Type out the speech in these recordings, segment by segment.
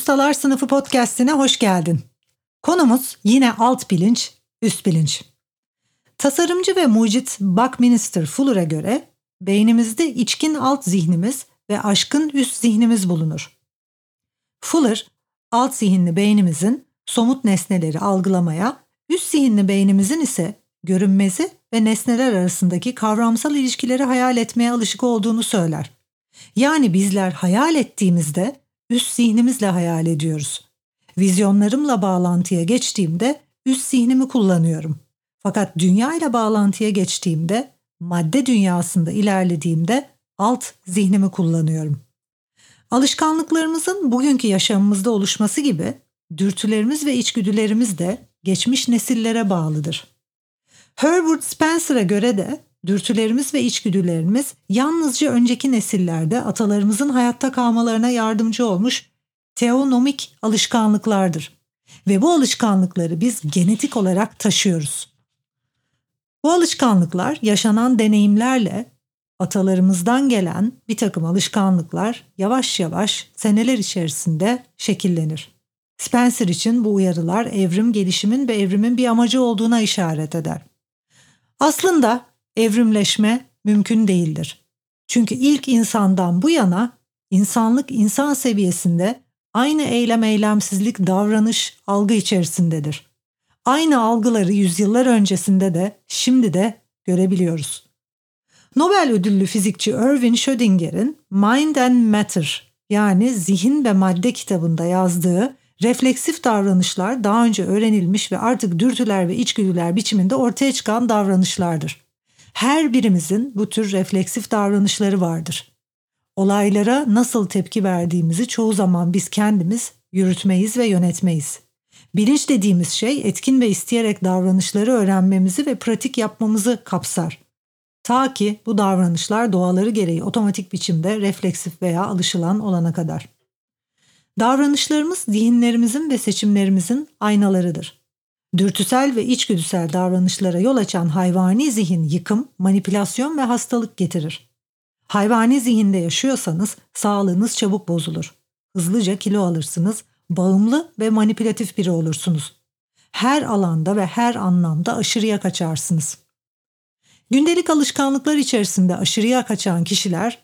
Ustalar Sınıfı podcast'ine hoş geldin. Konumuz yine alt bilinç, üst bilinç. Tasarımcı ve mucit Buckminster Fuller'a göre beynimizde içkin alt zihnimiz ve aşkın üst zihnimiz bulunur. Fuller, alt zihinli beynimizin somut nesneleri algılamaya, üst zihinli beynimizin ise görünmezi ve nesneler arasındaki kavramsal ilişkileri hayal etmeye alışık olduğunu söyler. Yani bizler hayal ettiğimizde üst zihnimizle hayal ediyoruz. Vizyonlarımla bağlantıya geçtiğimde üst zihnimi kullanıyorum. Fakat dünya ile bağlantıya geçtiğimde, madde dünyasında ilerlediğimde alt zihnimi kullanıyorum. Alışkanlıklarımızın bugünkü yaşamımızda oluşması gibi dürtülerimiz ve içgüdülerimiz de geçmiş nesillere bağlıdır. Herbert Spencer'a göre de dürtülerimiz ve içgüdülerimiz yalnızca önceki nesillerde atalarımızın hayatta kalmalarına yardımcı olmuş teonomik alışkanlıklardır. Ve bu alışkanlıkları biz genetik olarak taşıyoruz. Bu alışkanlıklar yaşanan deneyimlerle atalarımızdan gelen bir takım alışkanlıklar yavaş yavaş seneler içerisinde şekillenir. Spencer için bu uyarılar evrim gelişimin ve evrimin bir amacı olduğuna işaret eder. Aslında evrimleşme mümkün değildir. Çünkü ilk insandan bu yana insanlık insan seviyesinde aynı eylem eylemsizlik davranış algı içerisindedir. Aynı algıları yüzyıllar öncesinde de şimdi de görebiliyoruz. Nobel ödüllü fizikçi Erwin Schrödinger'in Mind and Matter yani zihin ve madde kitabında yazdığı refleksif davranışlar daha önce öğrenilmiş ve artık dürtüler ve içgüdüler biçiminde ortaya çıkan davranışlardır. Her birimizin bu tür refleksif davranışları vardır. Olaylara nasıl tepki verdiğimizi çoğu zaman biz kendimiz yürütmeyiz ve yönetmeyiz. Bilinç dediğimiz şey etkin ve isteyerek davranışları öğrenmemizi ve pratik yapmamızı kapsar. Ta ki bu davranışlar doğaları gereği otomatik biçimde refleksif veya alışılan olana kadar. Davranışlarımız zihinlerimizin ve seçimlerimizin aynalarıdır. Dürtüsel ve içgüdüsel davranışlara yol açan hayvani zihin yıkım, manipülasyon ve hastalık getirir. Hayvani zihinde yaşıyorsanız sağlığınız çabuk bozulur. Hızlıca kilo alırsınız, bağımlı ve manipülatif biri olursunuz. Her alanda ve her anlamda aşırıya kaçarsınız. Gündelik alışkanlıklar içerisinde aşırıya kaçan kişiler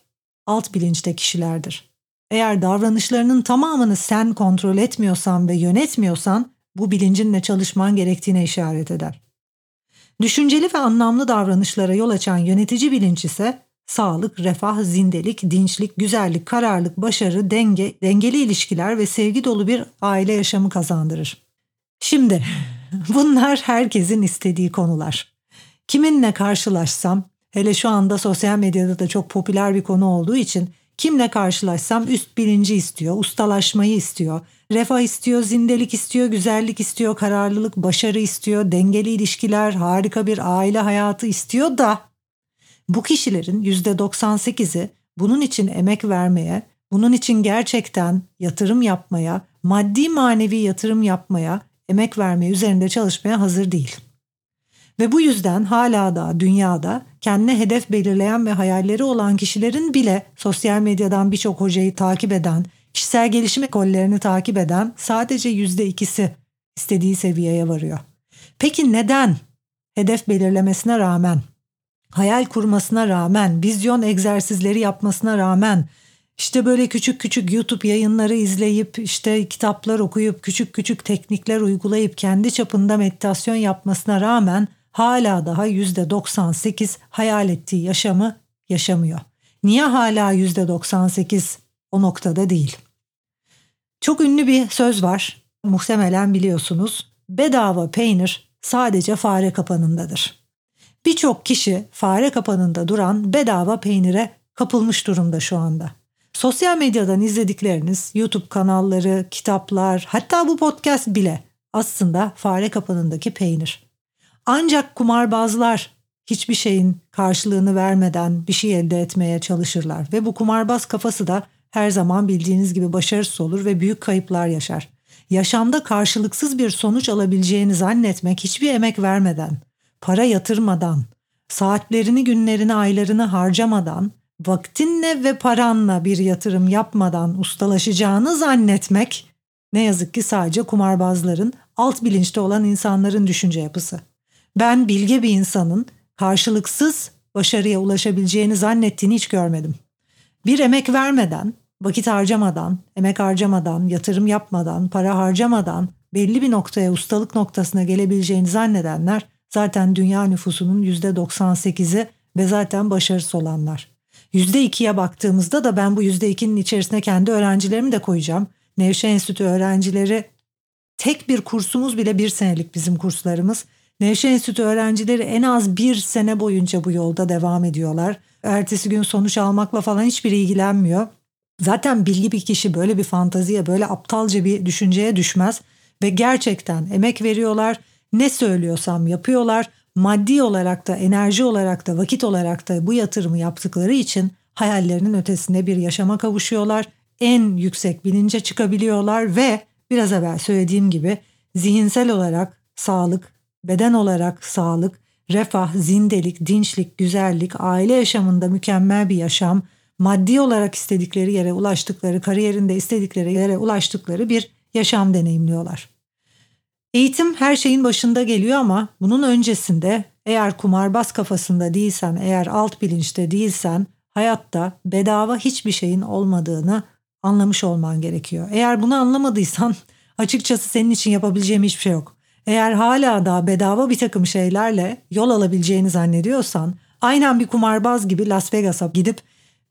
alt bilinçte kişilerdir. Eğer davranışlarının tamamını sen kontrol etmiyorsan ve yönetmiyorsan bu bilincinle çalışman gerektiğine işaret eder. Düşünceli ve anlamlı davranışlara yol açan yönetici bilinç ise sağlık, refah, zindelik, dinçlik, güzellik, kararlılık, başarı, denge, dengeli ilişkiler ve sevgi dolu bir aile yaşamı kazandırır. Şimdi bunlar herkesin istediği konular. Kiminle karşılaşsam, hele şu anda sosyal medyada da çok popüler bir konu olduğu için kimle karşılaşsam üst bilinci istiyor, ustalaşmayı istiyor, refah istiyor, zindelik istiyor, güzellik istiyor, kararlılık, başarı istiyor, dengeli ilişkiler, harika bir aile hayatı istiyor da bu kişilerin %98'i bunun için emek vermeye, bunun için gerçekten yatırım yapmaya, maddi manevi yatırım yapmaya, emek vermeye üzerinde çalışmaya hazır değil. Ve bu yüzden hala da dünyada kendine hedef belirleyen ve hayalleri olan kişilerin bile sosyal medyadan birçok hocayı takip eden, kişisel gelişim ekollerini takip eden sadece yüzde ikisi istediği seviyeye varıyor. Peki neden hedef belirlemesine rağmen, hayal kurmasına rağmen, vizyon egzersizleri yapmasına rağmen, işte böyle küçük küçük YouTube yayınları izleyip, işte kitaplar okuyup, küçük küçük teknikler uygulayıp kendi çapında meditasyon yapmasına rağmen hala daha %98 hayal ettiği yaşamı yaşamıyor. Niye hala %98 o noktada değil? Çok ünlü bir söz var. Muhtemelen biliyorsunuz. Bedava peynir sadece fare kapanındadır. Birçok kişi fare kapanında duran bedava peynire kapılmış durumda şu anda. Sosyal medyadan izledikleriniz, YouTube kanalları, kitaplar, hatta bu podcast bile aslında fare kapanındaki peynir. Ancak kumarbazlar hiçbir şeyin karşılığını vermeden bir şey elde etmeye çalışırlar ve bu kumarbaz kafası da her zaman bildiğiniz gibi başarısız olur ve büyük kayıplar yaşar. Yaşamda karşılıksız bir sonuç alabileceğini zannetmek hiçbir emek vermeden, para yatırmadan, saatlerini, günlerini, aylarını harcamadan, vaktinle ve paranla bir yatırım yapmadan ustalaşacağını zannetmek ne yazık ki sadece kumarbazların, alt bilinçte olan insanların düşünce yapısı. Ben bilge bir insanın karşılıksız başarıya ulaşabileceğini zannettiğini hiç görmedim. Bir emek vermeden, vakit harcamadan, emek harcamadan, yatırım yapmadan, para harcamadan belli bir noktaya ustalık noktasına gelebileceğini zannedenler zaten dünya nüfusunun %98'i ve zaten başarısız olanlar. %2'ye baktığımızda da ben bu %2'nin içerisine kendi öğrencilerimi de koyacağım. Nevşehir Enstitü öğrencileri tek bir kursumuz bile bir senelik bizim kurslarımız. Nevşehir Enstitü öğrencileri en az bir sene boyunca bu yolda devam ediyorlar. Ertesi gün sonuç almakla falan hiçbir ilgilenmiyor. Zaten bilgi bir kişi böyle bir fantaziye, böyle aptalca bir düşünceye düşmez ve gerçekten emek veriyorlar. Ne söylüyorsam yapıyorlar. Maddi olarak da, enerji olarak da, vakit olarak da bu yatırımı yaptıkları için hayallerinin ötesinde bir yaşama kavuşuyorlar. En yüksek bilince çıkabiliyorlar ve biraz evvel söylediğim gibi zihinsel olarak sağlık, beden olarak sağlık, refah, zindelik, dinçlik, güzellik, aile yaşamında mükemmel bir yaşam, maddi olarak istedikleri yere ulaştıkları, kariyerinde istedikleri yere ulaştıkları bir yaşam deneyimliyorlar. Eğitim her şeyin başında geliyor ama bunun öncesinde eğer kumarbaz kafasında değilsen, eğer alt bilinçte değilsen hayatta bedava hiçbir şeyin olmadığını anlamış olman gerekiyor. Eğer bunu anlamadıysan açıkçası senin için yapabileceğim hiçbir şey yok. Eğer hala da bedava bir takım şeylerle yol alabileceğini zannediyorsan aynen bir kumarbaz gibi Las Vegas'a gidip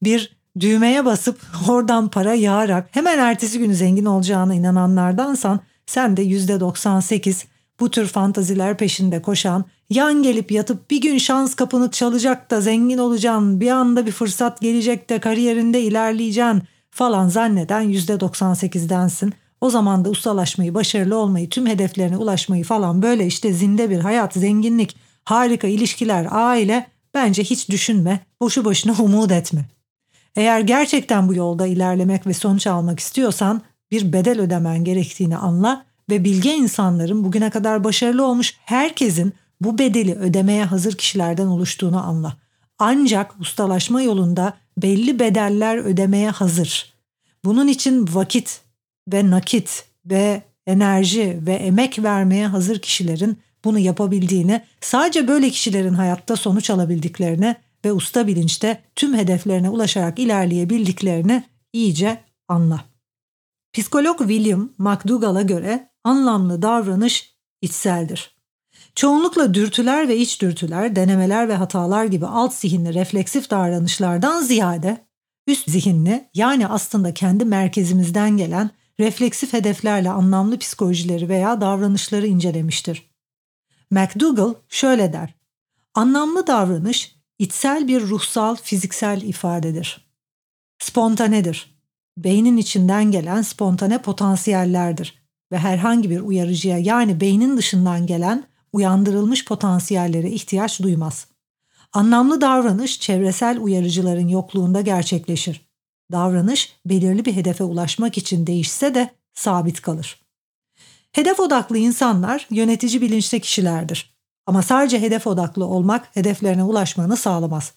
bir düğmeye basıp oradan para yağarak hemen ertesi günü zengin olacağına inananlardansan sen de %98 bu tür fantaziler peşinde koşan, yan gelip yatıp bir gün şans kapını çalacak da zengin olacaksın, bir anda bir fırsat gelecek de kariyerinde ilerleyeceksin falan zanneden %98'densin. O zaman da ustalaşmayı, başarılı olmayı, tüm hedeflerine ulaşmayı falan böyle işte zinde bir hayat, zenginlik, harika ilişkiler, aile bence hiç düşünme, boşu boşuna umut etme. Eğer gerçekten bu yolda ilerlemek ve sonuç almak istiyorsan bir bedel ödemen gerektiğini anla ve bilge insanların bugüne kadar başarılı olmuş herkesin bu bedeli ödemeye hazır kişilerden oluştuğunu anla. Ancak ustalaşma yolunda belli bedeller ödemeye hazır. Bunun için vakit ve nakit ve enerji ve emek vermeye hazır kişilerin bunu yapabildiğini, sadece böyle kişilerin hayatta sonuç alabildiklerini ve usta bilinçte tüm hedeflerine ulaşarak ilerleyebildiklerini iyice anla. Psikolog William McDougall'a göre anlamlı davranış içseldir. Çoğunlukla dürtüler ve iç dürtüler, denemeler ve hatalar gibi alt zihinli refleksif davranışlardan ziyade üst zihinli yani aslında kendi merkezimizden gelen refleksif hedeflerle anlamlı psikolojileri veya davranışları incelemiştir. McDougall şöyle der. Anlamlı davranış içsel bir ruhsal fiziksel ifadedir. Spontanedir beynin içinden gelen spontane potansiyellerdir ve herhangi bir uyarıcıya yani beynin dışından gelen uyandırılmış potansiyellere ihtiyaç duymaz. Anlamlı davranış çevresel uyarıcıların yokluğunda gerçekleşir. Davranış belirli bir hedefe ulaşmak için değişse de sabit kalır. Hedef odaklı insanlar yönetici bilinçte kişilerdir. Ama sadece hedef odaklı olmak hedeflerine ulaşmanı sağlamaz.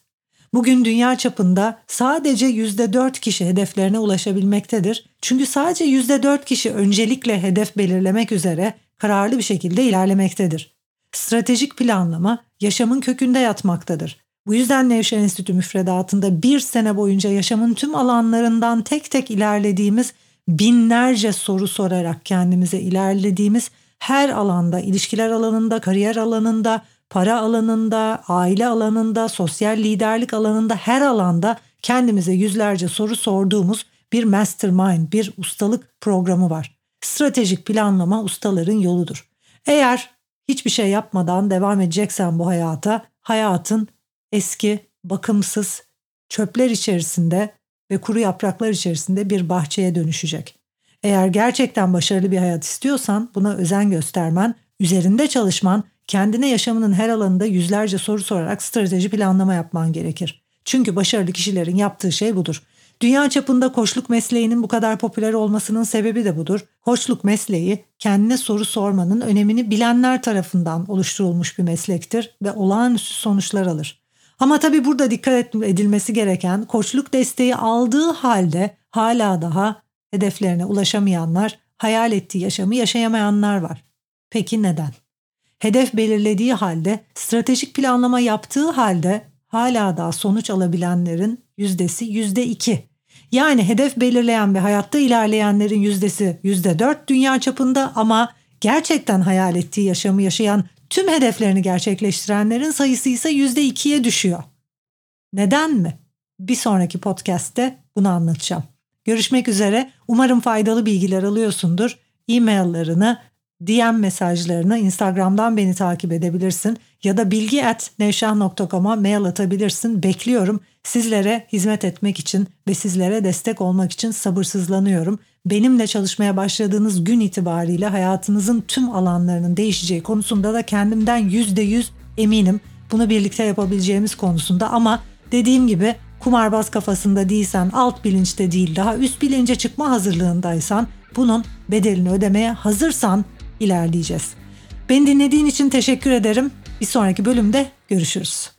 Bugün dünya çapında sadece %4 kişi hedeflerine ulaşabilmektedir. Çünkü sadece %4 kişi öncelikle hedef belirlemek üzere kararlı bir şekilde ilerlemektedir. Stratejik planlama yaşamın kökünde yatmaktadır. Bu yüzden Nevşehir Enstitü müfredatında bir sene boyunca yaşamın tüm alanlarından tek tek ilerlediğimiz binlerce soru sorarak kendimize ilerlediğimiz her alanda, ilişkiler alanında, kariyer alanında, para alanında, aile alanında, sosyal liderlik alanında her alanda kendimize yüzlerce soru sorduğumuz bir mastermind, bir ustalık programı var. Stratejik planlama ustaların yoludur. Eğer hiçbir şey yapmadan devam edeceksen bu hayata hayatın eski, bakımsız, çöpler içerisinde ve kuru yapraklar içerisinde bir bahçeye dönüşecek. Eğer gerçekten başarılı bir hayat istiyorsan buna özen göstermen, üzerinde çalışman, kendine yaşamının her alanında yüzlerce soru sorarak strateji planlama yapman gerekir. Çünkü başarılı kişilerin yaptığı şey budur. Dünya çapında koçluk mesleğinin bu kadar popüler olmasının sebebi de budur. Koçluk mesleği kendine soru sormanın önemini bilenler tarafından oluşturulmuş bir meslektir ve olağanüstü sonuçlar alır. Ama tabii burada dikkat edilmesi gereken koçluk desteği aldığı halde hala daha hedeflerine ulaşamayanlar, hayal ettiği yaşamı yaşayamayanlar var. Peki neden? Hedef belirlediği halde, stratejik planlama yaptığı halde hala daha sonuç alabilenlerin yüzdesi yüzde iki. Yani hedef belirleyen ve hayatta ilerleyenlerin yüzdesi yüzde dört dünya çapında ama gerçekten hayal ettiği yaşamı yaşayan tüm hedeflerini gerçekleştirenlerin sayısı ise yüzde ikiye düşüyor. Neden mi? Bir sonraki podcast'te bunu anlatacağım. Görüşmek üzere. Umarım faydalı bilgiler alıyorsundur. E-maillerını, DM mesajlarını Instagram'dan beni takip edebilirsin ya da bilgi at nevşah.com'a mail atabilirsin. Bekliyorum. Sizlere hizmet etmek için ve sizlere destek olmak için sabırsızlanıyorum. Benimle çalışmaya başladığınız gün itibariyle hayatınızın tüm alanlarının değişeceği konusunda da kendimden yüzde yüz eminim. Bunu birlikte yapabileceğimiz konusunda ama dediğim gibi kumarbaz kafasında değilsen, alt bilinçte değil daha üst bilince çıkma hazırlığındaysan, bunun bedelini ödemeye hazırsan ilerleyeceğiz. Beni dinlediğin için teşekkür ederim. Bir sonraki bölümde görüşürüz.